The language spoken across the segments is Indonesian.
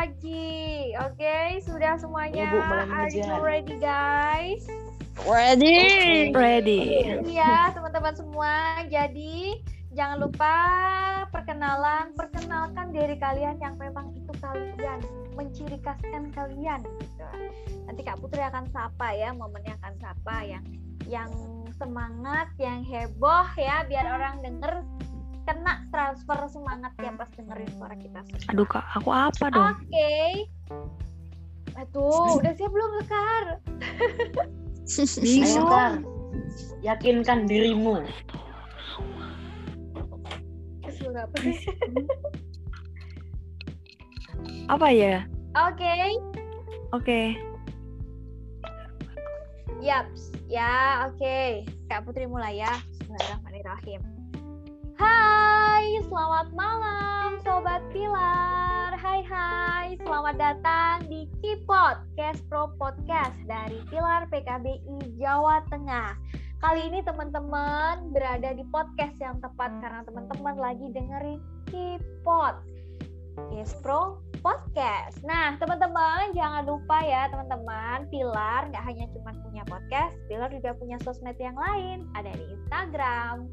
pagi. Oke, sudah semuanya. Ibu Are you ready, guys? Ready. Ready. Iya, teman-teman semua. Jadi, jangan lupa perkenalan, perkenalkan diri kalian yang memang itu kalian, menciri khaskan kalian gitu. Nanti Kak Putri akan sapa ya, momennya akan sapa yang yang semangat, yang heboh ya, biar orang denger kena transfer semangat ya pas dengerin suara kita semua. Aduh kak, aku apa dong? Oke. Aduh, udah siap belum Sekar? Ayo. Kar, yakinkan dirimu. Apa sih? Apa ya? Oke. Oke. Yaps, ya oke. Kak Putri mulai ya. Bismillahirrahmanirrahim. Hai, selamat malam Sobat Pilar. Hai hai, selamat datang di Kipot, Cast Pro Podcast dari Pilar PKBI Jawa Tengah. Kali ini teman-teman berada di podcast yang tepat karena teman-teman lagi dengerin Kipot. Cast Pro Podcast. Nah, teman-teman jangan lupa ya teman-teman, Pilar nggak hanya cuma punya podcast, Pilar juga punya sosmed yang lain. Ada di Instagram,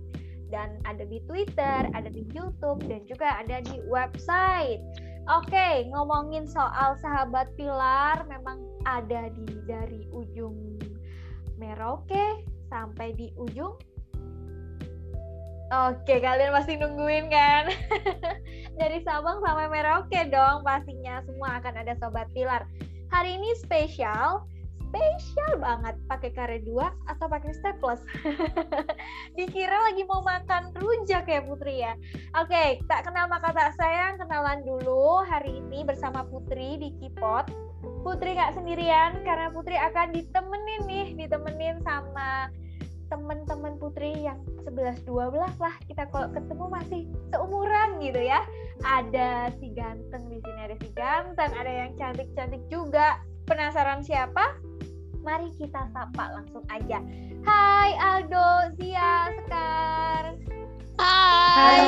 dan ada di Twitter, ada di YouTube, dan juga ada di website. Oke, ngomongin soal sahabat Pilar, memang ada di dari ujung Merauke sampai di ujung. Oke, kalian pasti nungguin kan? dari Sabang sampai Merauke dong, pastinya semua akan ada sobat Pilar. Hari ini spesial, spesial banget pakai karet dua atau pakai staples. Dikira lagi mau makan rujak ya Putri ya. Oke, tak kenal maka tak sayang, kenalan dulu hari ini bersama Putri di Kipot. Putri nggak sendirian karena Putri akan ditemenin nih, ditemenin sama temen-temen Putri yang 11-12 lah kita kalau ketemu masih seumuran gitu ya ada si ganteng di sini ada si ganteng ada yang cantik-cantik juga penasaran siapa? Mari kita sapa langsung aja. Hai Aldo Zia Sekar Hai.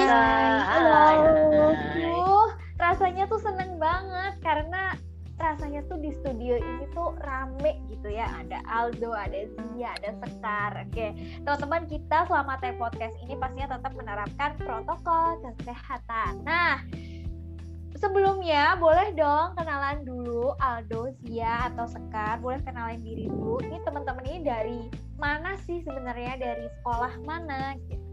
Duh, rasanya tuh seneng banget karena rasanya tuh di studio ini tuh rame gitu ya. Ada Aldo, ada Zia, ada Sekar. Oke, teman-teman kita selama tag podcast ini pastinya tetap menerapkan protokol kesehatan. Nah, sebelumnya boleh dong kenalan dulu Aldo, Zia, atau Sekar Boleh kenalin diri dulu Ini teman-teman ini dari mana sih sebenarnya dari sekolah mana gitu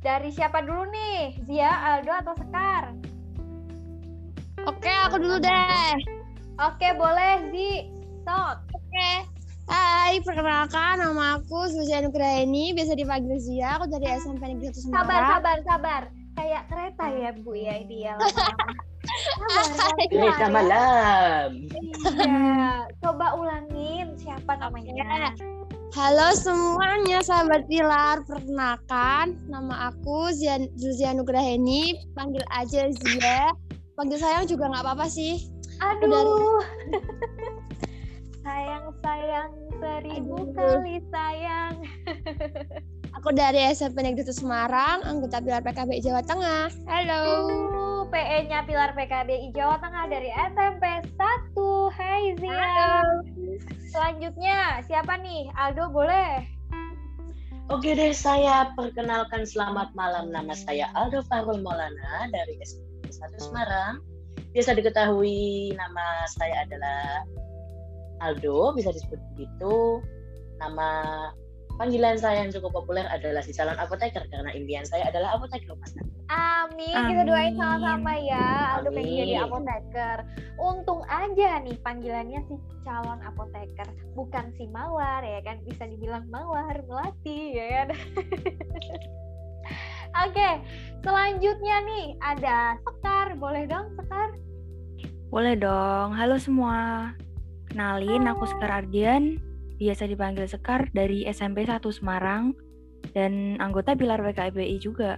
dari siapa dulu nih? Zia, Aldo, atau Sekar? Oke, aku dulu deh. Oke, boleh, Zi. Sok. Oke. Hai, perkenalkan nama aku Susia Nugraini, biasa dipanggil Zia. Aku dari SMP Negeri 1 Sabar, sabar, sabar. Kayak kereta ya, Bu, ya, ya. pelan-pelan ya. malam. Iya. Coba ulangin siapa namanya. Halo semuanya, sahabat Pilar. Perkenalkan, nama aku Zia, Zuzia Nugraheni. Panggil aja Zia. Panggil sayang juga nggak apa-apa sih. Aduh. sayang, sayang, seribu Aduh. kali sayang. Aku dari SMP Negeri 1 Semarang, anggota Pilar PKB Jawa Tengah. Halo. PE-nya Pilar PKBI Jawa Tengah dari SMP 1. Hai Zia. Selanjutnya, siapa nih? Aldo boleh? Oke deh, saya perkenalkan selamat malam. Nama saya Aldo Farul Maulana dari SMP 1 Semarang. Biasa diketahui nama saya adalah Aldo, bisa disebut begitu. Nama panggilan saya yang cukup populer adalah si calon apoteker karena impian saya adalah apoteker mas. Amin. Kita doain Amin. sama-sama ya. Aldo pengen Amin. jadi apoteker. Untung aja nih panggilannya si calon apoteker, bukan si mawar ya kan? Bisa dibilang mawar melati ya kan? Oke, selanjutnya nih ada Sekar. Boleh dong Sekar? Boleh dong. Halo semua. Kenalin, aku Sekar Ardian. Biasa dipanggil Sekar dari SMP 1 Semarang. Dan anggota Pilar PKBI juga.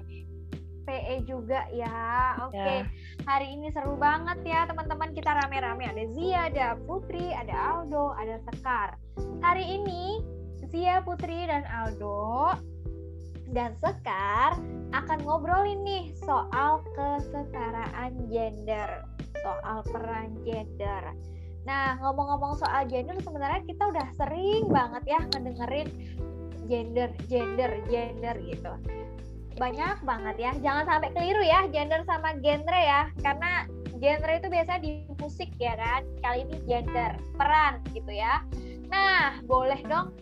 PE juga ya. Oke. Ya. Hari ini seru banget ya teman-teman kita rame-rame ada Zia, ada Putri, ada Aldo, ada Sekar. Hari ini Zia, Putri dan Aldo dan Sekar akan ngobrolin nih soal kesetaraan gender. soal peran gender. Nah, ngomong-ngomong soal gender sebenarnya kita udah sering banget ya ngedengerin gender, gender, gender gitu. Banyak banget ya. Jangan sampai keliru ya gender sama genre ya. Karena genre itu biasanya di musik ya kan. Kali ini gender, peran gitu ya. Nah, boleh dong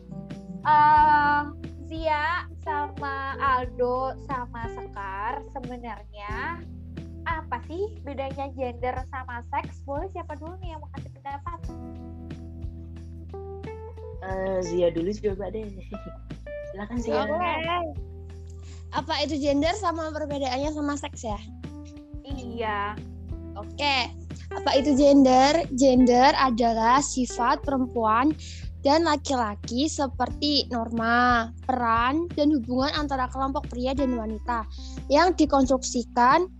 uh, Zia sama Aldo sama Sekar sebenarnya apa sih bedanya gender sama seks? Boleh siapa dulu nih yang mau pendapat? Uh, Zia dulu coba deh. Silakan Zia. Boleh. Apa itu gender sama perbedaannya sama seks ya? Iya. Oke. Apa itu gender? Gender adalah sifat perempuan dan laki-laki seperti norma, peran, dan hubungan antara kelompok pria dan wanita yang dikonstruksikan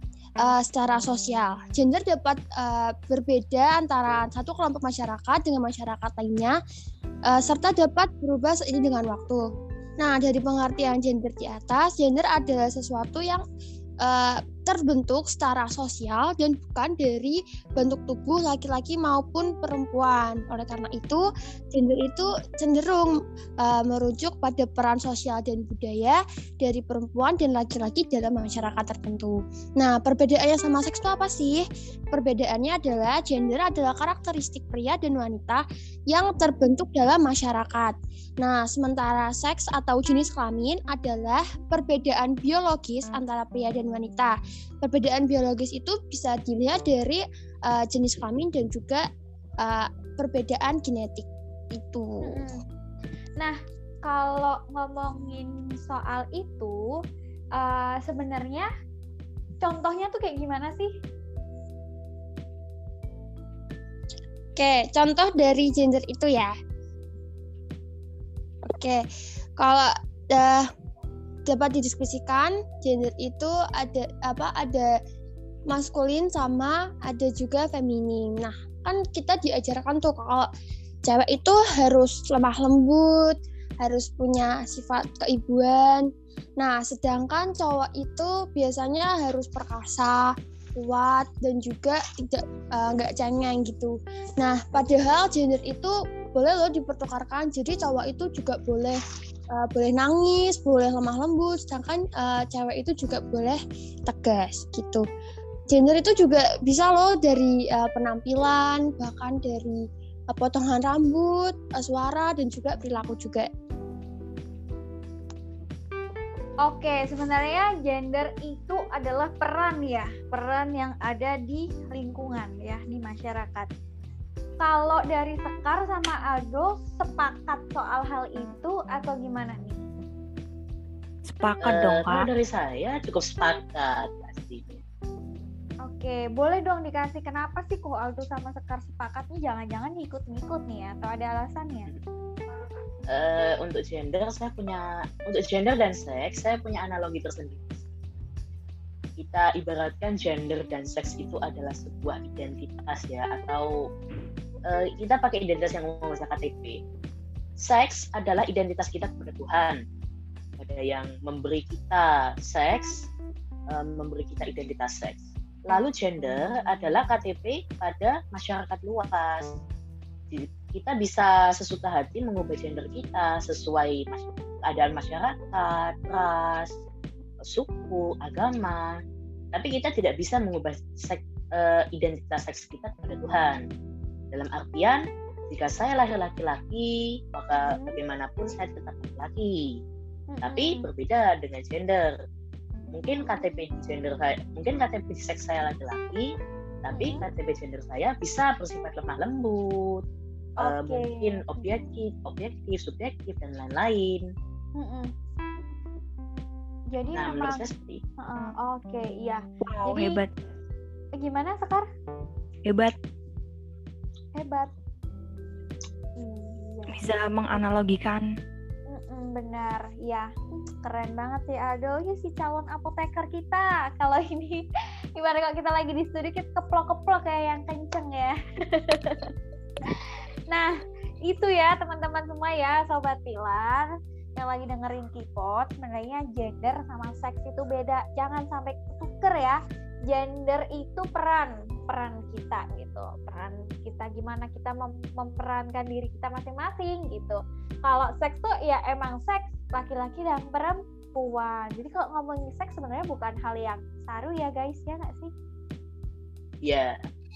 uh, secara sosial. Gender dapat uh, berbeda antara satu kelompok masyarakat dengan masyarakat lainnya, uh, serta dapat berubah seiring dengan waktu. Nah, dari pengertian gender di atas, gender adalah sesuatu yang uh, terbentuk secara sosial dan bukan dari bentuk tubuh laki-laki maupun perempuan. Oleh karena itu, gender itu cenderung uh, merujuk pada peran sosial dan budaya dari perempuan dan laki-laki dalam masyarakat tertentu. Nah, perbedaannya sama seks itu apa sih? Perbedaannya adalah gender adalah karakteristik pria dan wanita yang terbentuk dalam masyarakat. Nah, sementara seks atau jenis kelamin adalah perbedaan biologis antara pria dan wanita. Perbedaan biologis itu bisa dilihat dari uh, jenis kelamin dan juga uh, perbedaan genetik itu. Nah, kalau ngomongin soal itu, uh, sebenarnya contohnya tuh kayak gimana sih? Oke, contoh dari gender itu ya. Oke, kalau uh, dapat didiskusikan gender itu ada apa ada maskulin sama ada juga feminin. Nah, kan kita diajarkan tuh kalau cewek itu harus lemah lembut, harus punya sifat keibuan. Nah, sedangkan cowok itu biasanya harus perkasa, kuat dan juga tidak eh, nggak uh, cengeng gitu. Nah, padahal gender itu boleh loh dipertukarkan jadi cowok itu juga boleh uh, boleh nangis boleh lemah lembut sedangkan uh, cewek itu juga boleh tegas gitu. Gender itu juga bisa loh dari uh, penampilan bahkan dari uh, potongan rambut uh, suara dan juga perilaku juga. Oke, sebenarnya gender itu adalah peran ya, peran yang ada di lingkungan ya, di masyarakat kalau dari Sekar sama Aldo sepakat soal hal itu atau gimana nih? Sepakat uh, dong kak. dari saya cukup sepakat pastinya. Oke, boleh dong dikasih kenapa sih kok Aldo sama Sekar sepakat nih? Jangan-jangan ngikut-ngikut nih ya? Atau ada alasannya? Uh, untuk gender saya punya untuk gender dan seks saya punya analogi tersendiri. Kita ibaratkan gender dan seks itu adalah sebuah identitas ya atau uh, kita pakai identitas yang mengusah KTP. Seks adalah identitas kita kepada Tuhan. Ada yang memberi kita seks, um, memberi kita identitas seks. Lalu gender adalah KTP pada masyarakat luas. Kita bisa sesuka hati mengubah gender kita sesuai keadaan masyarakat, ras, suku, agama. Tapi kita tidak bisa mengubah seks, uh, identitas seks kita kepada Tuhan dalam artian, jika saya lahir laki-laki, maka hmm. bagaimanapun saya tetap laki-laki. Hmm. Tapi berbeda dengan gender. Mungkin KTP gender saya, mungkin KTP seks saya laki-laki, tapi hmm. KTP gender saya bisa bersifat lemah lembut, okay. uh, mungkin objektif, objektif, subjektif dan lain-lain. Hmm. Jadi nah, memang, uh, Oke, okay, iya. Wow, Jadi, hebat. Gimana Sekar? Hebat hebat. Iya. bisa menganalogikan. Benar. Ya keren banget sih. Aldo ya si calon apoteker kita. Kalau ini gimana kalau kita lagi di studio kita keplok-keplok kayak yang kenceng ya. Nah itu ya teman-teman semua ya sobat pilar yang lagi dengerin kipot sebenarnya gender sama seks itu beda. Jangan sampai tuker ya gender itu peran peran kita gitu. Peran kita gimana kita mem- memerankan diri kita masing-masing gitu. Kalau seks tuh ya emang seks laki-laki dan perempuan. Jadi kalau ngomongin seks sebenarnya bukan hal yang saru ya guys. Ya nggak sih? Ya,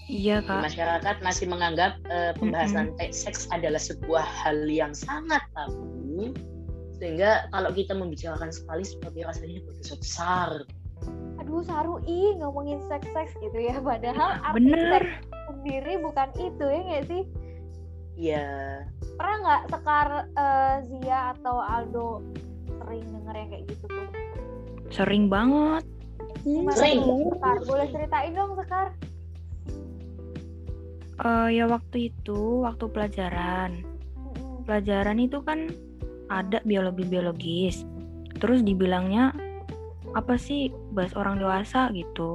Iya di kak. masyarakat masih menganggap eh, pembahasan seks adalah sebuah hal yang sangat tabu sehingga kalau kita membicarakan sekali seperti rasanya berdosa besar aduh saru ih ngomongin seks seks gitu ya padahal arti Bener. seks sendiri bukan itu ya nggak sih ya pernah nggak sekar eh, Zia atau Aldo sering denger yang kayak gitu tuh Sering banget. Gimana Sering. Sekar boleh ceritain dong Sekar Eh ya waktu itu, waktu pelajaran. Pelajaran itu kan ada biologi-biologis. Terus dibilangnya apa sih bahas orang dewasa gitu.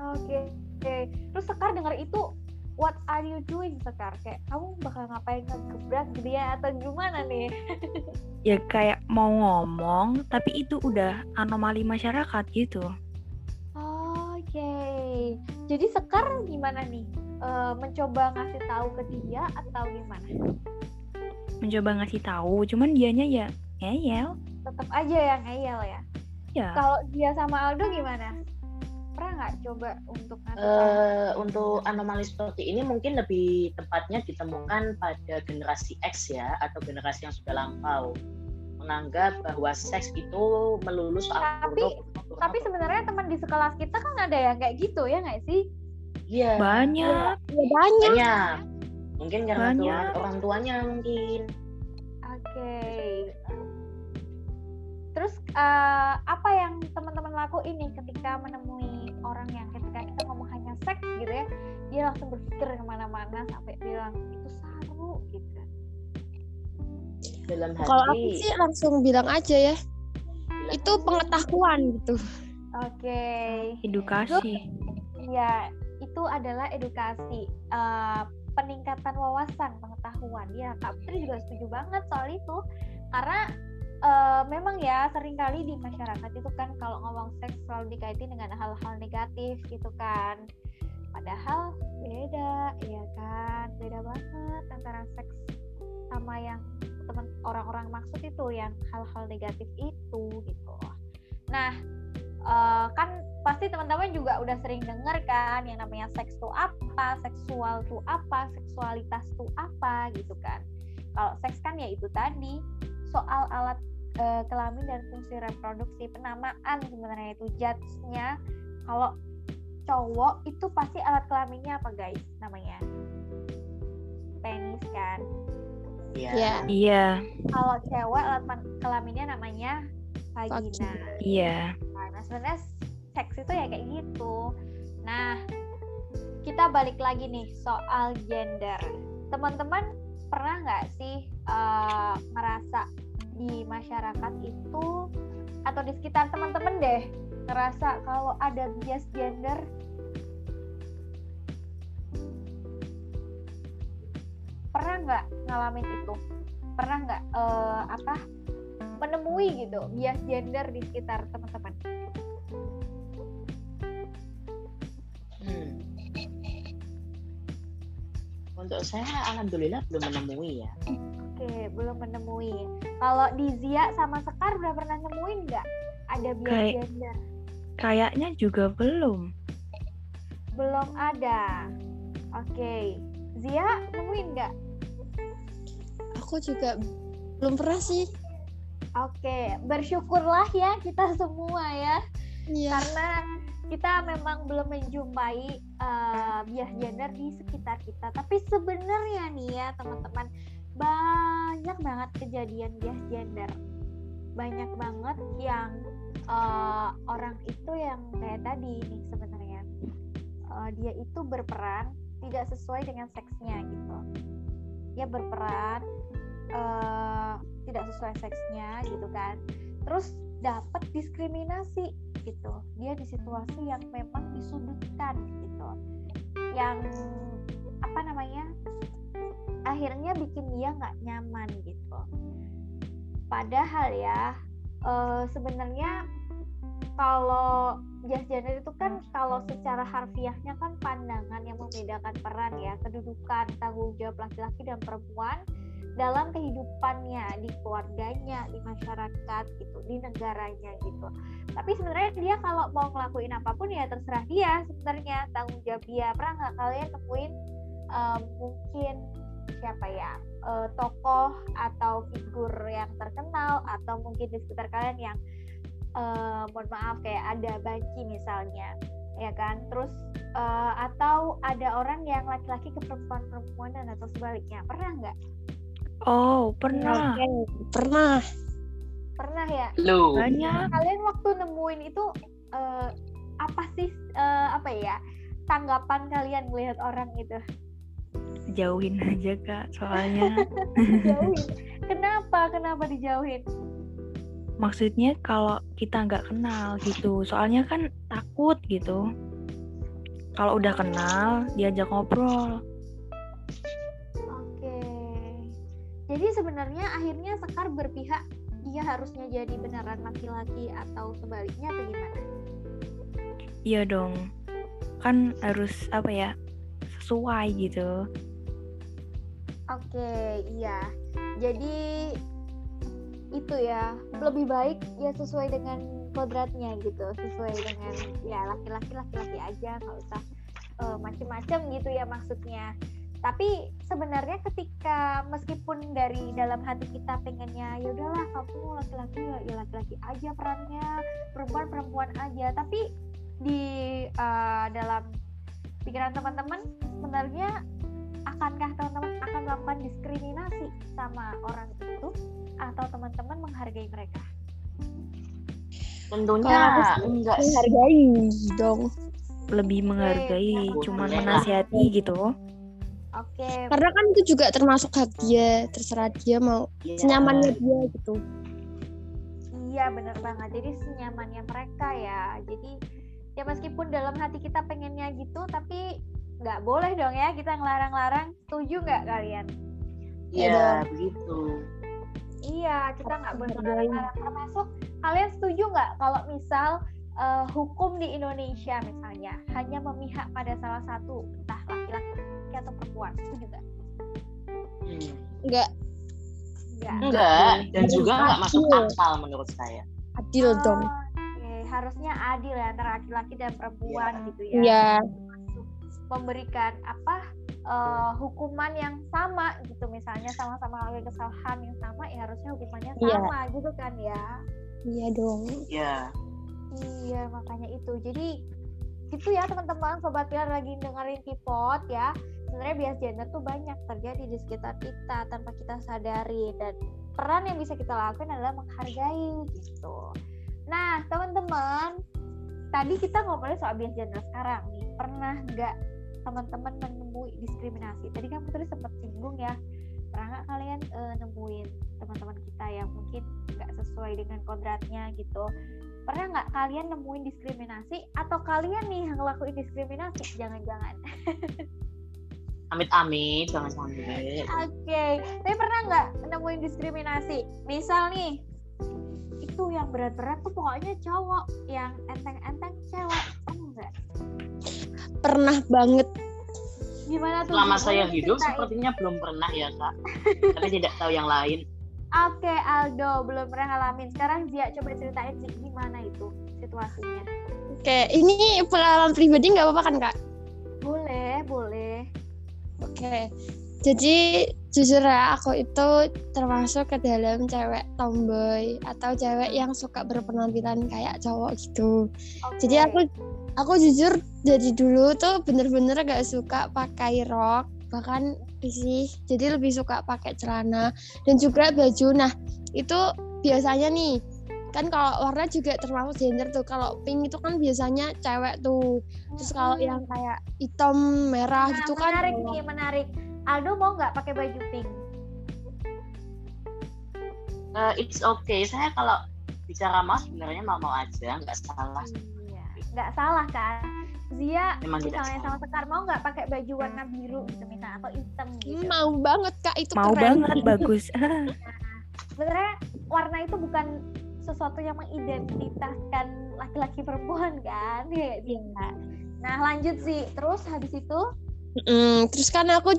Oke, oke. Terus Sekar dengar itu, what are you doing Sekar? Kayak kamu bakal ngapain ngegebrak dia atau gimana nih? Ya kayak mau ngomong, tapi itu udah anomali masyarakat gitu. Oke, jadi Sekar gimana nih? Eh, mencoba ngasih tahu ke dia atau gimana? Mencoba ngasih tahu, cuman dianya ya ngeyel. Tetap aja yang ngeyel ya. Ya, Kalau dia sama Aldo gimana? Pernah nggak coba untuk? Eh, untuk anomali seperti ini mungkin lebih tepatnya ditemukan pada generasi X ya atau generasi yang sudah lampau menganggap bahwa seks itu melulu soal Tapi- Tapi sebenarnya teman di sekelas kita kan ada yang kayak gitu ya nggak sih? Iya. banyak. Ya banyak. Banyak. Mungkin karena Banyak. orang tuanya mungkin. Oke. Terus eh, apa yang teman-teman lakuin nih ketika menemui orang yang ketika kita ngomong hanya seks gitu ya, dia langsung berpikir ke mana-mana sampai bilang itu saru gitu. Dalam hati. Kalau aku sih langsung bilang aja ya, itu pengetahuan gitu. Oke. Edukasi. Ya, itu adalah edukasi, eh, peningkatan wawasan, pengetahuan. Ya, Kak Putri juga setuju banget soal itu. Karena eh, memang ya sering kali di masyarakat itu kan kalau ngomong seks selalu dikaitin dengan hal-hal negatif gitu kan. Padahal beda, ya kan? Beda banget antara seks sama yang teman orang-orang maksud itu yang hal-hal negatif itu gitu. Nah, eh, kan pasti teman-teman juga udah sering denger kan yang namanya seks tuh apa, seksual tuh apa, seksualitas tuh apa gitu kan. Kalau seks kan ya itu tadi soal alat eh, kelamin dan fungsi reproduksi penamaan sebenarnya itu judge-nya kalau cowok itu pasti alat kelaminnya apa guys namanya penis kan Iya. Ya. Iya, kalau cewek alat kelaminnya namanya vagina iya. Nah, sebenarnya seks itu ya kayak gitu. Nah, kita balik lagi nih soal gender. Teman-teman pernah nggak sih ngerasa di masyarakat itu atau di sekitar teman-teman deh ngerasa kalau ada bias gender? Pernah nggak ngalamin itu? Pernah nggak eh, apa menemui gitu bias gender di sekitar teman-teman? Hmm. Untuk saya alhamdulillah belum menemui ya. Oke, belum menemui. Kalau di Zia sama Sekar udah pernah nemuin nggak ada bias Kayak- gender? Kayaknya juga belum. Belum ada. Oke, Zia nemuin nggak? Aku juga belum pernah sih. Oke, bersyukurlah ya kita semua ya, Iya. karena kita memang belum menjumpai eh, bias gender di sekitar kita. Tapi sebenarnya nih ya teman-teman, banyak banget kejadian bias gender. Banyak banget yang eh, orang itu yang kayak tadi nih sebenarnya Eh, dia itu berperan tidak sesuai dengan seksnya gitu. Dia berperan eh, tidak sesuai seksnya gitu kan. Terus dapat diskriminasi gitu. Dia di situasi yang memang disudutkan gitu. Yang apa namanya? Akhirnya bikin dia nggak nyaman gitu. Padahal ya eh, sebenarnya kalau bias gender itu kan kalau secara harfiahnya kan pandangan yang membedakan peran ya kedudukan tanggung jawab laki-laki dan perempuan dalam kehidupannya di keluarganya di masyarakat gitu di negaranya gitu tapi sebenarnya dia kalau mau ngelakuin apa pun ya terserah dia sebenarnya tanggung jawab dia pernah nggak kalian nemuin um, mungkin siapa ya uh, tokoh atau figur yang terkenal atau mungkin di sekitar kalian yang uh, mohon maaf kayak ada banci misalnya ya kan terus uh, atau ada orang yang laki-laki ke perempuan-perempuan dan atau sebaliknya pernah nggak Oh, pernah. Oke, pernah. pernah ya Lu. Banyak. kalian waktu nemuin itu uh, apa sih uh, apa ya tanggapan kalian melihat orang itu Jauhin aja, Kak. Soalnya kenapa kenapa dijauhin maksudnya kalau kita nggak kenal gitu. Soalnya kan takut gitu. Kalau udah kenal, diajak ngobrol. Oke. Jadi sebenarnya akhirnya Sekar berpihak dia harusnya jadi beneran laki-laki atau sebaliknya atau gimana? Iya dong. Kan harus apa ya? Sesuai gitu. Oke, iya. Jadi itu ya lebih baik ya sesuai dengan kodratnya gitu, sesuai dengan ya laki-laki laki-laki aja nggak usah eh, macem-macem gitu ya maksudnya. Tapi sebenarnya ketika meskipun dari dalam hati kita pengennya ya udahlah kamu laki-laki ya, laki-laki aja perannya, perempuan perempuan aja. Tapi di eh, dalam pikiran teman-teman sebenarnya akankah teman-teman akan melakukan diskriminasi sama orang itu atau teman-teman menghargai mereka? Tentunya aku enggak. Menghargai dong. Lebih menghargai, nggak cuman boleh lah. menasihati gitu. Oke, Karena kan itu juga termasuk hak dia, terserah dia mau Iya. senyamannya dia gitu. iya bener banget. Jadi senyamannya mereka ya. Jadi ya meskipun dalam hati kita pengennya gitu, tapi nggak boleh dong ya kita ngelarang-larang. Setuju nggak kalian? Iya, begitu. Iya, kita nggak boleh Menghargai. melarang termasuk kalian setuju nggak kalau misal eh, hukum di Indonesia misalnya hanya memihak pada salah satu entah laki-laki atau perempuan, setuju nggak? Hmm. Enggak Nggak. Enggak, dan juga enggak masuk Iya. akal menurut saya. adil Oh, dong. Oke, harusnya adil ya antara laki-laki dan perempuan gitu ya. Iya. Memberikan apa eh, hukuman yang sama gitu misalnya sama-sama melakukan kesalahan yang sama ya harusnya hukumannya Iya. sama gitu kan ya. Iya dong. Iya. Iya, makanya itu. Jadi itu ya teman-teman sobat pilar lagi dengerin Kipot ya. Sebenarnya bias gender tuh banyak terjadi di sekitar kita tanpa kita sadari dan peran yang bisa kita lakukan adalah menghargai gitu. Nah, teman-teman, tadi kita ngomongin soal bias gender sekarang nih. Pernah nggak teman-teman menemui diskriminasi? Tadi kan Putri sempat singgung ya. Pernah nggak kalian eh, nemuin teman-teman kita yang mungkin nggak sesuai dengan kodratnya gitu? pernah nggak kalian nemuin diskriminasi atau kalian nih yang ngelakuin diskriminasi jangan-jangan Amit-amit, jangan sampai. oke tapi pernah nggak nemuin diskriminasi misal nih itu yang berat-berat tuh pokoknya cowok yang enteng-enteng cewek pernah nggak Pernah banget. gimana tuh Selama saya hidup diceritain? sepertinya belum pernah ya, Kak. Tapi tidak tahu yang lain. oke Aldo belum pernah ngalamin sekarang Zia coba ceritain sih gimana itu situasinya Oke, ini pengalaman pribadi nggak apa-apa kan kak? boleh boleh Oke. Jadi jujur ya aku itu termasuk ke dalam cewek tomboy atau cewek yang suka berpenampilan kayak cowok gitu. Oke. Jadi aku aku jujur dari dulu tuh bener-bener gak suka pakai rok bahkan sih jadi lebih suka pakai celana dan juga baju. Nah itu biasanya nih kan kalau warna juga termasuk gender tuh kalau pink itu kan biasanya cewek tuh terus kalau Hmm. yang kayak hitam merah Nah, gitu kan menarik nih, menarik. Aldo mau nggak pakai baju pink? Eh, it's okay. Saya kalau bicara mau sebenarnya mau-mau aja, nggak salah. Iya, nggak salah kan? Zia, Memang misalnya sama salah. Sekar mau nggak pakai baju warna biru gitu misalnya atau hitam gitu? Hmm, mau banget kak itu Mau keren banget, bagus. Sebenarnya warna itu bukan sesuatu yang mengidentitaskan laki-laki perempuan kan kayak gitu. Nah lanjut sih, terus habis itu Mm, terus kan aku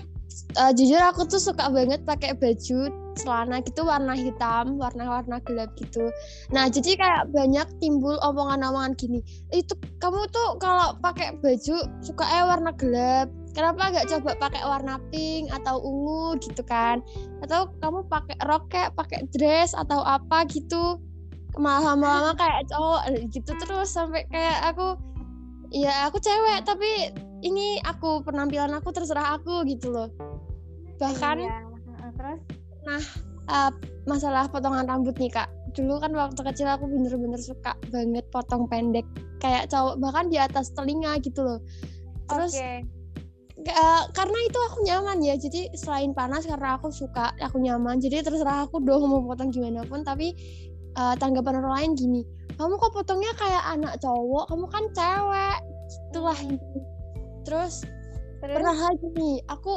uh, jujur aku tuh suka banget pakai baju celana gitu warna hitam, warna-warna gelap gitu. Nah, jadi kayak banyak timbul omongan-omongan gini. Itu kamu tuh kalau pakai baju suka eh warna gelap. Kenapa nggak coba pakai warna pink atau ungu gitu kan? Atau kamu pakai rok kayak pakai dress atau apa gitu? Malah lama-lama kayak cowok gitu terus sampai kayak aku ya aku cewek tapi ini aku penampilan aku terserah aku gitu loh. Bahkan iya, terus? nah uh, masalah potongan rambut nih kak. Dulu kan waktu kecil aku bener-bener suka banget potong pendek kayak cowok bahkan di atas telinga gitu loh. Terus okay. uh, karena itu aku nyaman ya. Jadi selain panas karena aku suka aku nyaman. Jadi terserah aku dong mau potong gimana pun tapi uh, tanggapan orang lain gini kamu kok potongnya kayak anak cowok? Kamu kan cewek. Itulah. Gitu terus, terus? pernah lagi nih aku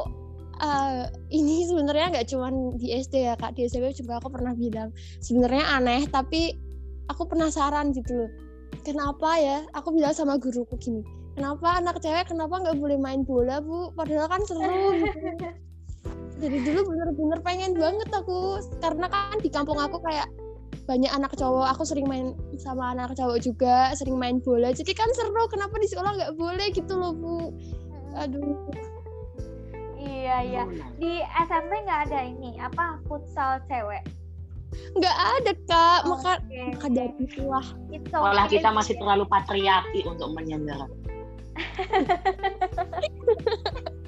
uh, ini sebenarnya nggak cuma di SD ya kak di SMP juga aku pernah bilang sebenarnya aneh tapi aku penasaran gitu loh. Kenapa ya? Aku bilang sama guruku gini kenapa anak cewek kenapa nggak boleh main bola bu? Padahal kan seru gitu. Dari dulu bener-bener pengen banget aku karena kan di kampung aku kayak banyak anak cowok. Aku sering main sama anak cowok juga sering main bola. Jadi kan seru kenapa di sekolah nggak boleh gitu loh bu? Aduh. Iya iya. Di SMP nggak ada ini apa futsal cewek? Nggak ada kak. Oh, maka okay. maka dari itulah sekolah kita masih terlalu patriarki untuk menyender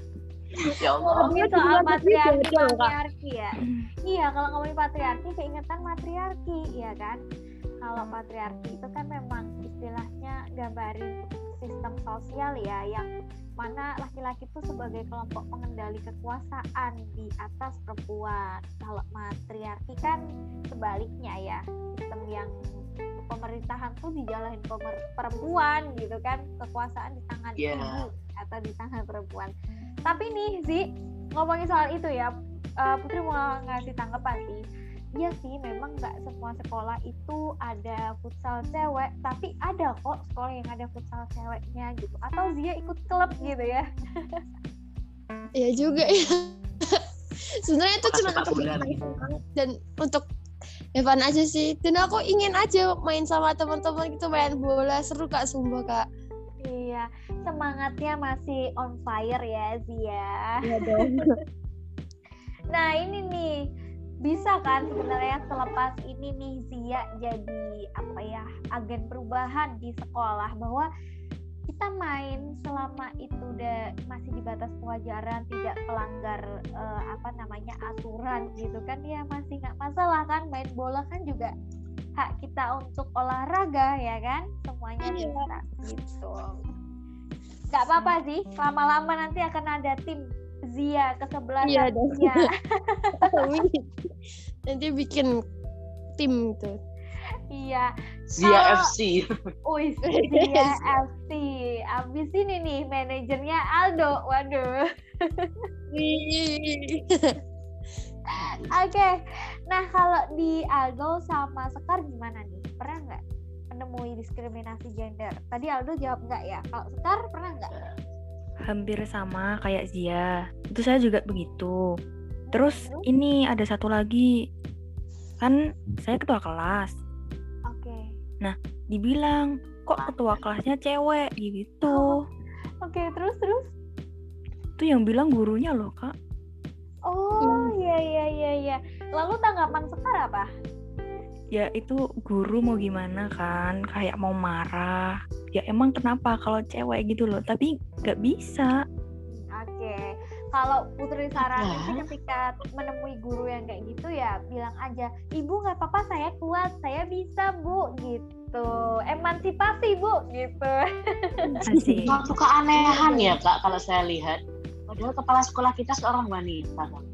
ya Allah. Ini soal patriarki, patriarki ya. Iya, kalau ngomongin patriarki, keingetan matriarki, ya kan? Kalau patriarki itu kan memang istilahnya gambarin sistem sosial ya, yang mana laki-laki itu sebagai kelompok pengendali kekuasaan di atas perempuan. Kalau matriarki kan sebaliknya ya, sistem yang pemerintahan tuh dijalanin perempuan gitu kan, kekuasaan di tangan yeah. ibu atau di tangan perempuan tapi nih sih ngomongin soal itu ya uh, Putri mau ngasih tanggapan sih Iya sih, memang nggak semua sekolah itu ada futsal cewek, tapi ada kok sekolah yang ada futsal ceweknya gitu. Atau dia ikut klub gitu ya? Iya juga ya. Sebenarnya itu cuma untuk dan untuk Evan aja sih. Dan aku ingin aja main sama teman-teman gitu main bola seru kak sumpah kak. Iya, semangatnya masih on fire ya Zia. Iya dong. nah ini nih bisa kan sebenarnya selepas ini nih Zia jadi apa ya agen perubahan di sekolah bahwa kita main selama itu udah masih di batas kewajaran tidak melanggar uh, apa namanya aturan gitu kan ya masih nggak masalah kan main bola kan juga hak kita untuk olahraga ya kan? Semuanya iya. bisa gitu. Nggak apa-apa sih lama-lama nanti akan ada tim Zia ke sebelah iya. Zia. nanti bikin tim itu. Iya. Zia oh, FC Wih, Zia FC abis ini nih manajernya Aldo waduh okay. nah kalau di Aldo sama Sekar gimana nih? Pernah nggak menemui diskriminasi gender? Tadi Aldo jawab nggak ya? Kalau Sekar pernah nggak? Hampir sama kayak Zia. Itu saya juga begitu. Terus ini ada satu lagi. Kan saya ketua kelas. Oke. Okay. Nah, dibilang kok ketua kelasnya cewek gitu. Oke, okay, terus terus? Itu yang bilang gurunya loh, Kak. Oh iya iya iya iya. Lalu tanggapan Sekar apa? Ya itu guru mau gimana kan? Kayak mau marah. Ya emang kenapa kalau cewek gitu loh? Tapi nggak bisa. Oke. Kalau Putri saranin sih ketika menemui guru yang kayak gitu ya bilang aja, ibu nggak apa-apa saya kuat, saya bisa bu gitu. Emansipasi bu gitu. Suatu keanehan ya kak kalau saya lihat Padahal kepala sekolah kita seorang wanita kan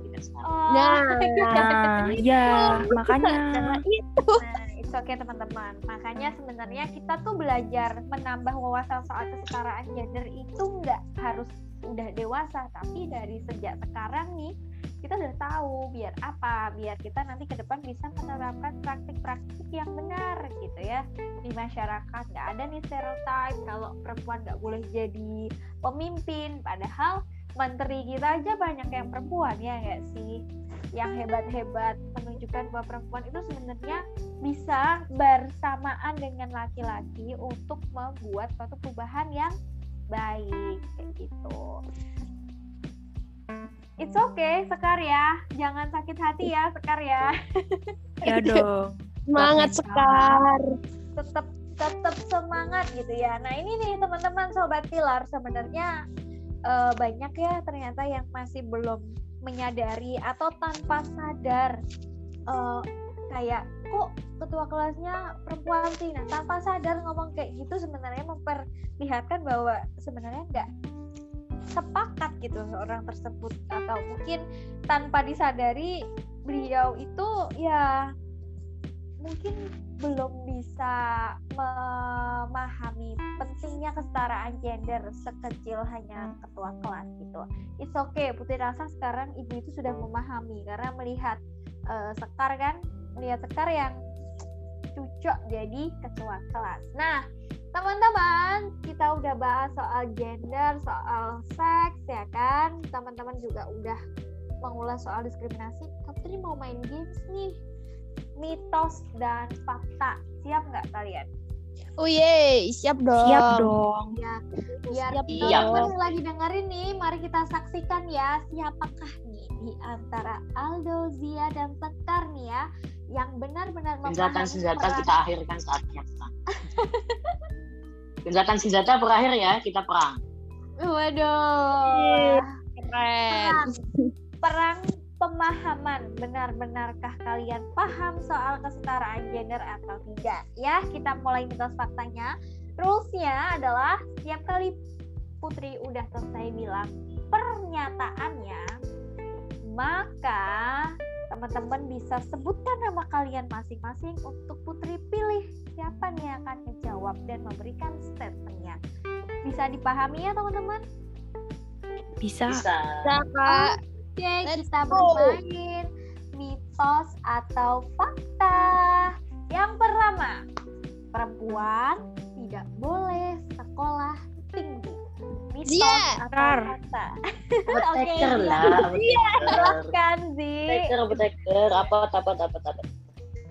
Oh, nah, nah ya makanya itu. Nah, itu oke okay, teman-teman. Makanya sebenarnya kita tuh belajar menambah wawasan soal kesetaraan gender itu nggak harus udah dewasa, tapi dari sejak sekarang nih kita udah tahu biar apa biar kita nanti ke depan bisa menerapkan praktik-praktik yang benar gitu ya di masyarakat nggak ada nih stereotype kalau perempuan nggak boleh jadi pemimpin padahal menteri kita aja banyak yang perempuan ya nggak sih yang hebat-hebat menunjukkan bahwa perempuan itu sebenarnya bisa bersamaan dengan laki-laki untuk membuat suatu perubahan yang baik kayak gitu. It's okay, Sekar ya. Jangan sakit hati ya, Sekar ya. Ya dong. Semangat sekar. Tetap tetap semangat gitu ya. Nah, ini nih teman-teman sobat pilar sebenarnya eh, banyak ya ternyata yang masih belum menyadari atau tanpa sadar eh, kayak kok ketua kelasnya perempuan sih? Nah tanpa sadar ngomong kayak gitu sebenarnya memperlihatkan bahwa sebenarnya nggak sepakat gitu seorang tersebut. Atau mungkin tanpa disadari beliau itu ya mungkin belum bisa memahami pentingnya kesetaraan gender sekecil hanya ketua kelas gitu. It's okay, Putri rasa sekarang ibu itu sudah memahami karena melihat eh, Sekar kan, melihat Sekar yang cocok jadi ketua kelas. Nah, teman-teman, kita udah bahas soal gender, soal seks ya kan. Teman-teman juga udah mengulas soal diskriminasi. Putri mau main games nih mitos dan fakta. Siap nggak kalian? Oh yeay, siap dong. Siap dong. Ya, biar Siap Iya. teman-teman yang lagi dengerin nih, mari kita saksikan ya siapakah nih di antara Aldo, Zia dan Sekar nih ya yang benar-benar memahami Senjata-senjata peran- kita akhirkan saatnya perang. Senjata-senjata berakhir ya, kita perang. Waduh. Keren. Perang. Perang pemahaman. Benar-benarkah kalian paham soal kesetaraan gender atau tidak? Ya, kita mulai mitos faktanya. Rulesnya adalah setiap kali Putri udah selesai bilang pernyataannya, maka teman-teman bisa sebutkan nama kalian masing-masing untuk Putri pilih siapa nih yang akan menjawab dan memberikan statementnya. Bisa dipahami ya teman-teman? Bisa. Bisa. Bisa, Kak. Oke, Let's kita go. bermain mitos atau fakta. Yang pertama, perempuan tidak boleh sekolah tinggi. Mitos Zia. atau fakta? Oke, lah. Apoteker. Silahkan, Zi. Apoteker. Apa, apa, apa, apa.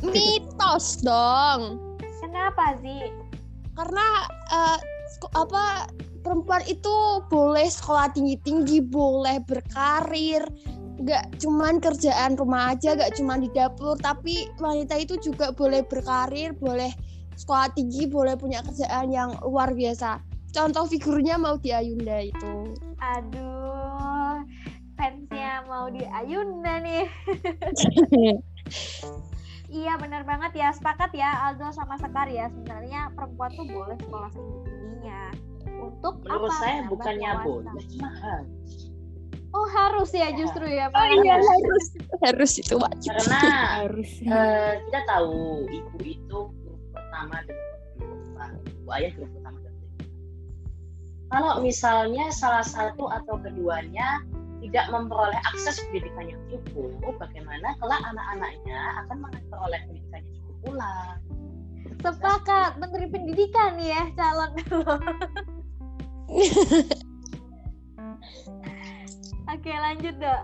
Mitos dong. Kenapa, Zi? Karena seko- apa perempuan itu boleh sekolah tinggi-tinggi, boleh berkarir, nggak cuman kerjaan rumah aja, nggak cuman di dapur, tapi wanita itu juga boleh berkarir, boleh sekolah tinggi, boleh punya kerjaan yang luar biasa. Contoh figurnya mau di Ayunda itu. Aduh, fansnya mau di Ayunda nih. Iya benar banget ya, sepakat ya Aldo sama Sekar ya. Sebenarnya perempuan tuh boleh sekolah tinggi-tingginya. Untuk Menurut apa? saya bukannya boleh, harus. Oh harus ya justru ya. Oh malah iya harus. harus itu wajib. Karena Harus. eh, kita tahu ibu itu grup pertama dengan kehidupan. Ibu ayah grup pertama dan kehidupan. Kalau misalnya salah satu atau keduanya tidak memperoleh akses pendidikan yang cukup, bagaimana kelak anak-anaknya akan memperoleh pendidikan yang cukup pula? Sepakat, Menteri Pendidikan ya calon Oke lanjut dok.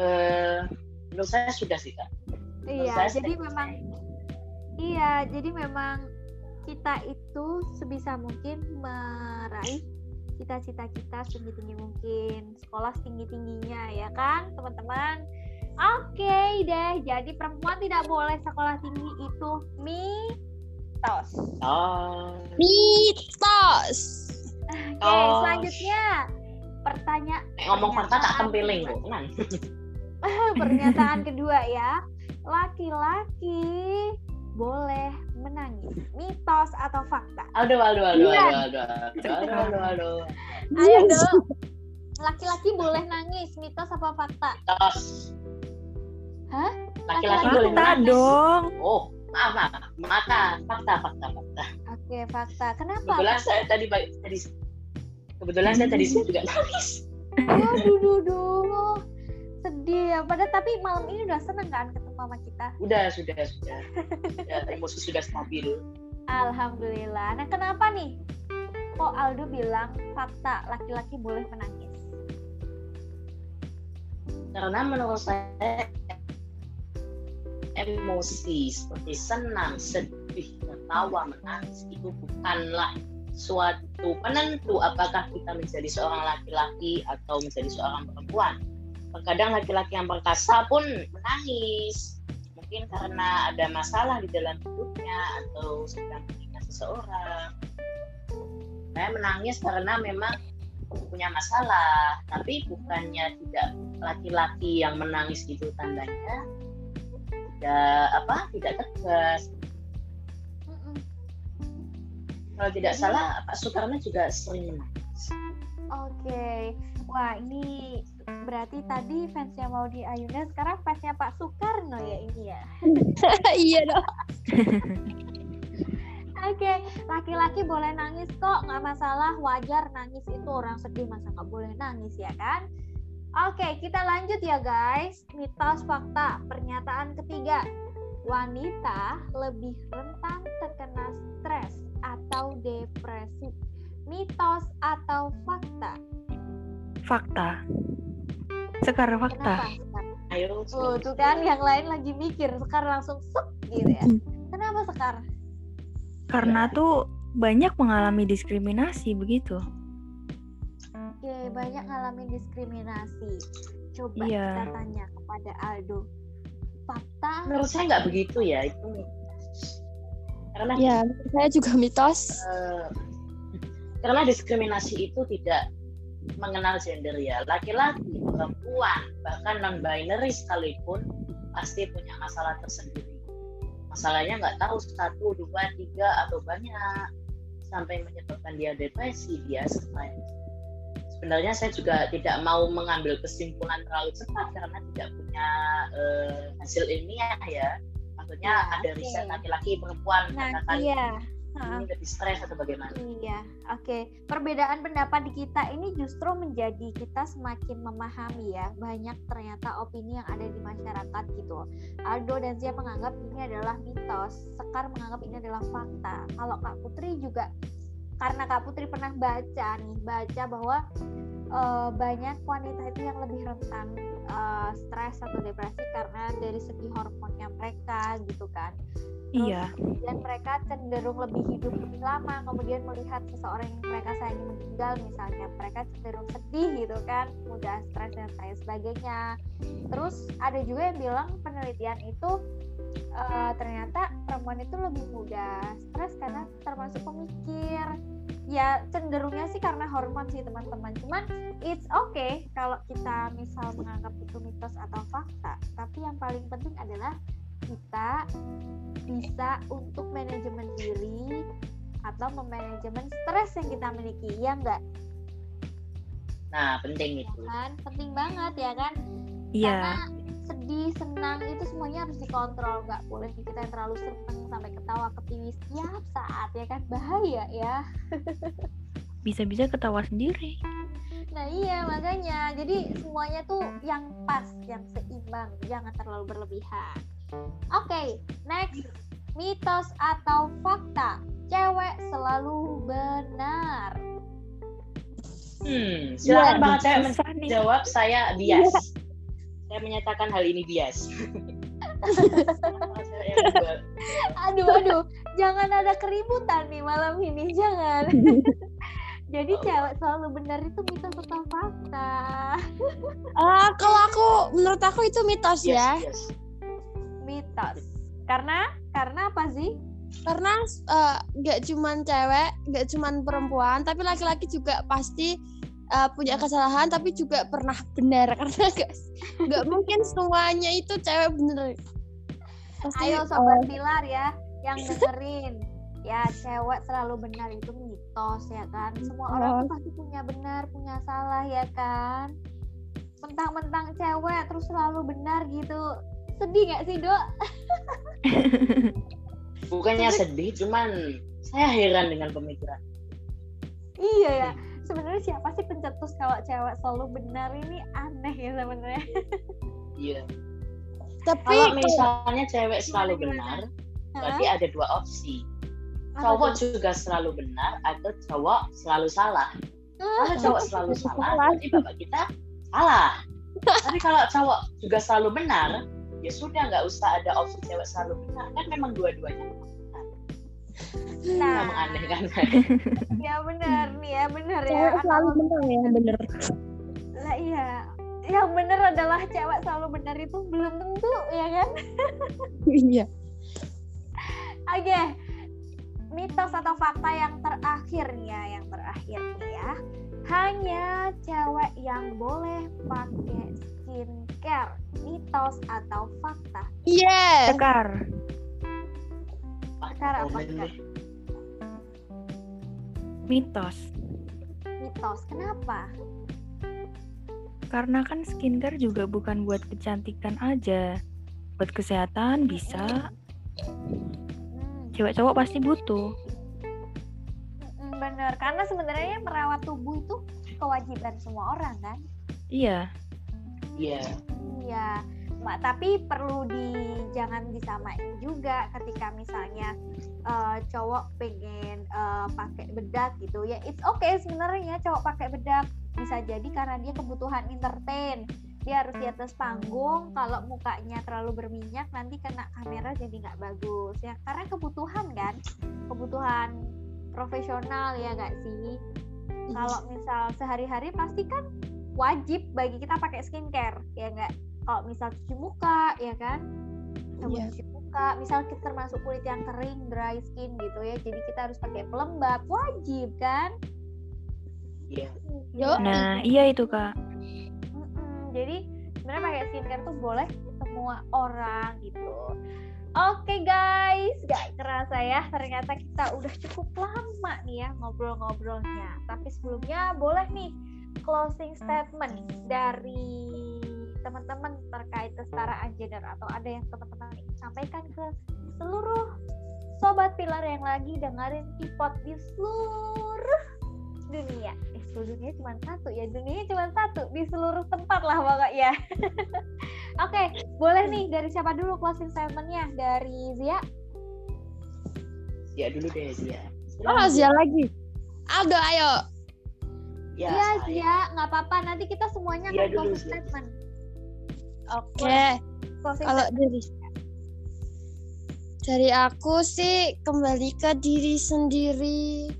Eh, menurut saya sudah sih kak. Menurut Iya, saya jadi statement memang saya. iya, jadi memang kita itu sebisa mungkin meraih cita-cita kita setinggi-tinggi mungkin, sekolah setinggi-tingginya ya kan, teman-teman. Oke deh, jadi perempuan tidak boleh sekolah tinggi itu mitos. Oh, Mitos. Oke, Oh. selanjutnya pertanyaan ngomong fakta tak tempiling kok, pernyataan kedua ya. Laki-laki boleh menangis. Mitos atau fakta? Aduh, aduh, aduh, Iya. aduh, aduh, aduh, aduh, aduh, aduh. Ayo dong. Laki-laki boleh nangis. Mitos apa fakta? Tos. Hah? Laki-laki boleh Fakta menangis. dong. Oh, maaf, maaf. Maka fakta, fakta, fakta. Oke, fakta. Kenapa? Kebetulan Fakta? saya tadi tadi kebetulan saya tadi siang juga nangis. Aduh, duh, duh. Sedih ya. Padahal tapi malam ini udah seneng kan ketemu sama kita. Udah, sudah, sudah. sudah emosi sudah stabil. Alhamdulillah. Nah, kenapa nih? Kok Aldo bilang fakta laki-laki boleh menangis? Karena menurut saya emosi seperti senang, sedih, tertawa, menangis itu bukanlah suatu penentu apakah kita menjadi seorang laki-laki atau menjadi seorang perempuan. Terkadang laki-laki yang perkasa pun menangis, mungkin karena ada masalah di dalam hidupnya atau sedang mengingat seseorang. Saya menangis karena memang punya masalah, tapi bukannya tidak laki-laki yang menangis itu tandanya tidak apa tidak tegas kalau tidak salah Pak Soekarno juga sering menangis Oke, wah ini berarti tadi fansnya mau di Ayunda, sekarang fansnya Pak Soekarno ya ini ya. iya dong. Oke, laki-laki boleh nangis kok, nggak masalah, wajar nangis itu orang sedih masa nggak boleh nangis ya kan? Oke, kita lanjut ya guys. Mitos fakta pernyataan ketiga. Wanita lebih rentan terkena stres atau depresi. Mitos atau fakta? Fakta. Sekar fakta. Kenapa? Ayo Tuh, tuh kan yang lain lagi mikir, Sekar langsung sep gitu ya. Kenapa Sekar? Karena tuh banyak mengalami diskriminasi begitu. Oke, banyak ngalamin diskriminasi. Coba Iya. kita tanya kepada Aldo. Fakta menurut saya nggak begitu ya itu karena Ya, menurut saya juga mitos. eh, karena diskriminasi itu tidak mengenal gender ya laki-laki perempuan bahkan non binary sekalipun pasti punya masalah tersendiri masalahnya nggak tahu satu dua tiga atau banyak sampai menyebabkan dia depresi dia stres sebenarnya saya juga tidak mau mengambil kesimpulan terlalu cepat karena tidak punya eh, hasil ilmiah ya maksudnya Ya, ada oke. riset laki-laki perempuan Nah, katakan iya. Ini lebih stres atau bagaimana Iya, oke. Perbedaan pendapat di kita ini justru menjadi kita semakin memahami ya banyak ternyata opini yang ada di masyarakat gitu. Aldo dan Zia menganggap ini adalah mitos, Sekar menganggap ini adalah fakta. Kalau Kak Putri juga karena Kak Putri pernah baca nih, baca bahwa eh, banyak wanita itu yang lebih rentan eh, stres atau depresi karena dari segi hormonnya mereka gitu kan Iya. kemudian mereka cenderung lebih hidup lebih lama kemudian melihat seseorang yang mereka sayangi meninggal misalnya mereka cenderung sedih gitu kan mudah stres dan lain sebagainya. Terus ada juga yang bilang penelitian itu eh, ternyata perempuan itu lebih mudah stres karena termasuk pemikir. Ya cenderungnya sih karena hormon sih teman-teman. Cuman it's okay kalau kita misal menganggap itu mitos atau fakta. Tapi yang paling penting adalah kita bisa untuk manajemen diri atau memanajemen stres yang kita miliki ya enggak nah penting itu. Kan? Penting banget ya kan? Iya. karena sedih senang itu semuanya harus dikontrol. Nggak boleh kita yang terlalu senang sampai ketawa ketiwi setiap saat ya kan? Bahaya ya. Bisa-bisa ketawa sendiri. nah iya makanya. Jadi semuanya tuh yang pas yang seimbang. Jangan terlalu berlebihan oke next mitos atau fakta cewek selalu benar Hmm, silakan Waduh, banget saya menjawab. Saya bias. Saya menyatakan hal ini bias. Aduh aduh jangan ada keributan nih malam ini jangan jadi cewek selalu benar itu mitos atau fakta Ah, kalau aku menurut aku itu mitos Yes, ya. yes. Mitos. Karena karena apa sih? Karena eh, nggak cuman cewek, nggak cuman perempuan, tapi laki-laki juga pasti eh, punya kesalahan, tapi juga pernah benar. Karena nggak nggak mungkin semuanya itu cewek bener. Pasti, ayo sobat pilar ya yang dengerin. Ya cewek selalu benar itu mitos ya kan? Semua orang tuh pasti punya benar punya salah ya kan? Mentang-mentang cewek terus selalu benar gitu sedih nggak sih dok Bukannya sedih, cuman saya heran dengan pemikiran. iya ya sebenarnya siapa sih pencetus kalau cewek selalu benar ini aneh ya sebenarnya. Iya. Tapi Kalau misalnya cewek selalu benar, berarti ada dua opsi. Cowok juga selalu benar atau cowok selalu salah. Kalau cowok selalu Salah. salah, berarti bapak kita salah. Tapi kalau cowok juga selalu benar, ya sudah nggak usah ada opsi cewek selalu benar. Kan memang dua-duanya benar. Nah, Memang aneh kan? ya benar nih ya benar ya. cewek selalu menang ya bener. Lah iya, yang benar adalah cewek selalu benar itu belum tentu ya kan? Iya. Oke, mitos atau fakta yang terakhir nih ya, yang terakhir nih ya. Hanya cewek yang boleh pakai skincare, mitos atau fakta. Iya. Sekar. Sekarang apa. Mitos. Mitos, kenapa? Karena kan skincare juga bukan buat kecantikan aja. Buat kesehatan bisa. Hmm, Cewek cowok pasti butuh. Bener, karena sebenarnya merawat tubuh itu kewajiban semua orang kan? Iya. Iya. Iya, Mak, tapi perlu di jangan disamain juga ketika misalnya eh, cowok pengen eh, pakai bedak gitu ya. It's okay sebenarnya cowok pakai bedak bisa jadi karena dia kebutuhan entertain. Dia harus di atas panggung. Kalau mukanya terlalu berminyak nanti kena kamera jadi nggak bagus ya. Karena kebutuhan kan, kebutuhan profesional ya nggak sih. Kalau misal sehari-hari pasti kan wajib bagi kita pakai skincare ya nggak kalau misal cuci muka ya kan sabun Iya. cuci muka misal kita termasuk kulit yang kering dry skin gitu ya jadi kita harus pakai pelembab wajib kan Iya. Yo. Nah, iya itu, Kak. Mm-mm. jadi sebenarnya pakai skincare tuh boleh semua orang gitu Oke guys, gak kerasa ya ternyata kita udah cukup lama nih ya ngobrol-ngobrolnya. Tapi sebelumnya boleh nih closing statement dari teman-teman terkait kesetaraan gender atau ada yang teman-teman sampaikan ke seluruh sobat pilar yang lagi dengerin ipot di seluruh dunia. Eh, seluruh dunia cuma satu ya, dunia cuma satu di seluruh tempat lah pokoknya. Oke, boleh nih dari siapa dulu closing statementnya? Dari Zia? Ya dulu deh dia. Oh, Zia lagi. Aldo, ayo. Ya, Iya, saya. Zia, nggak apa-apa. Nanti kita semuanya Zia akan dulu, closing Zia. statement. Oke, closing Kalau dari dari aku sih kembali ke diri sendiri.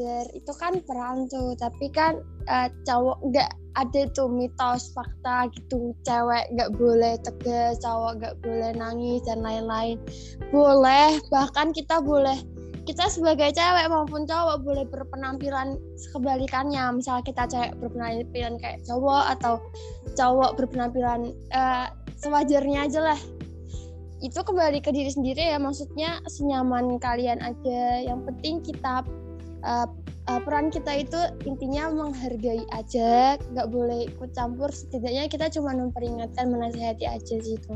Gender itu kan peran tuh. Tapi kan eh, cowok nggak ada tuh mitos fakta gitu. Cewek nggak boleh tegas cowok nggak boleh nangis dan lain-lain. Boleh bahkan kita boleh. Kita sebagai cewek maupun cowok boleh berpenampilan kebalikannya. Misal kita cewek berpenampilan kayak cowok atau cowok berpenampilan eh, sewajarnya aja lah. Itu kembali ke diri sendiri ya. Maksudnya senyaman kalian aja. Yang penting kita uh, uh, peran kita itu intinya menghargai aja nggak boleh ikut campur setidaknya kita cuma memperingatkan menasehati aja sih itu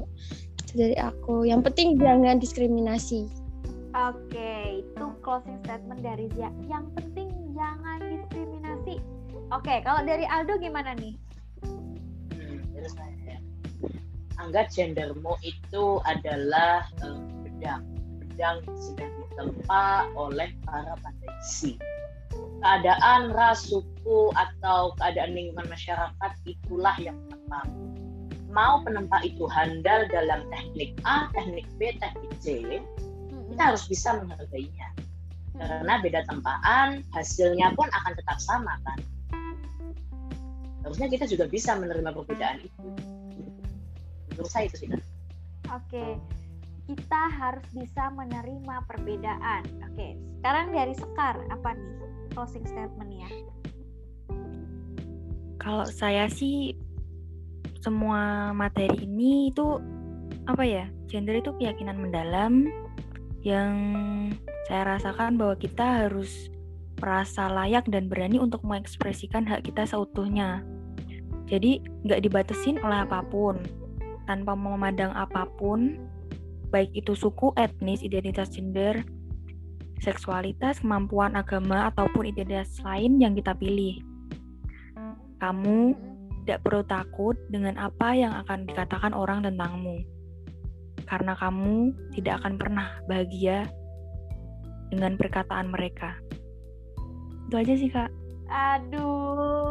Itu dari aku yang penting jangan diskriminasi Oke, itu closing statement dari Zia. Yang penting jangan diskriminasi. Oke, kalau dari Aldo gimana nih? Hmm, saya. Anggap gendermu itu adalah pedang. Pedang yang sedang ditempa oleh para pandai Keadaan ras, suku, atau keadaan lingkungan masyarakat itulah yang menempah. Mau penempa itu handal dalam teknik A, teknik B, teknik C, kita harus bisa menghargainya. Karena beda tempaan, hasilnya pun akan tetap sama kan. Harusnya kita juga bisa menerima perbedaan itu. Menurut saya itu sih. Oke, kita harus bisa menerima perbedaan. Oke, sekarang dari Sekar apa nih closing statementnya? Kalau saya sih semua materi ini itu apa ya? Gender itu keyakinan mendalam yang saya rasakan bahwa kita harus merasa layak dan berani untuk mengekspresikan hak kita seutuhnya. Jadi nggak dibatesin oleh apa pun, tanpa memandang apa pun, baik itu suku, etnis, identitas gender, seksualitas, kemampuan agama, ataupun identitas lain yang kita pilih. Kamu tidak perlu takut dengan apa yang akan dikatakan orang tentangmu. Karena kamu tidak akan pernah bahagia dengan perkataan mereka. Itu aja sih, Kak. Aduh,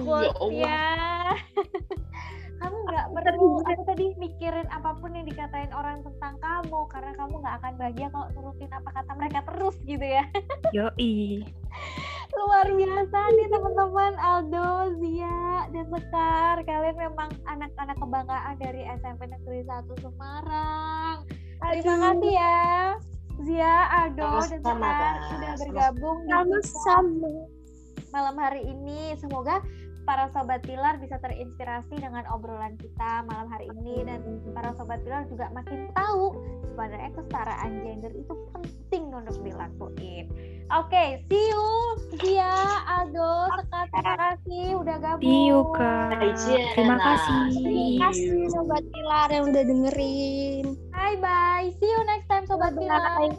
Ya ya. kamu nggak perlu apa tadi mikirin apa pun yang dikatain orang tentang kamu karena kamu nggak akan bahagia kalau nurutin apa kata mereka terus gitu ya. Yoi. Luar biasa nih teman-teman Aldo, Zia, dan Sekar. Kalian memang anak-anak kebanggaan dari SMP Negeri 1 Semarang. Terima kasih ya. Zia, Aldo, dan Sekar sudah bergabung di Sama-sama. malam hari ini. Semoga para sobat pilar bisa terinspirasi dengan obrolan kita malam hari ini dan para sobat pilar juga makin tahu sebenarnya kesetaraan gender itu penting untuk dilakuin. Oke, see you Zia, Aldo, Sekar, terima kasih udah gabung. See you, Kak. Terima kasih. Terima kasih Sobat Pilar yang udah dengerin. Bye bye. See you next time sobat pilar.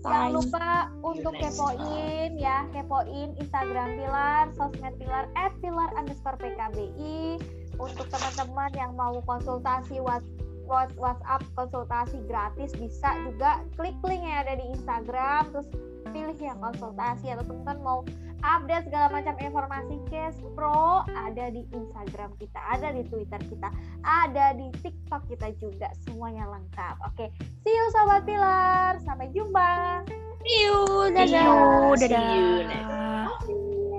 Jangan lupa untuk next kepoin ya, kepoin Instagram Pilar, sosmed Pilar, at Pilar underscore PKBI. Untuk teman-teman yang mau konsultasi what- what- WhatsApp konsultasi gratis bisa juga klik link yang ada di Instagram, terus pilih yang konsultasi atau teman-teman mau update segala macam informasi Case Pro ada di Instagram kita, ada di Twitter kita, ada di TikTok kita juga, semuanya lengkap. Oke, see you sobat Pilar, sampai jumpa. See you. See Dadah. you. See you Dadah.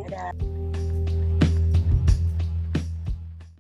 Dadah.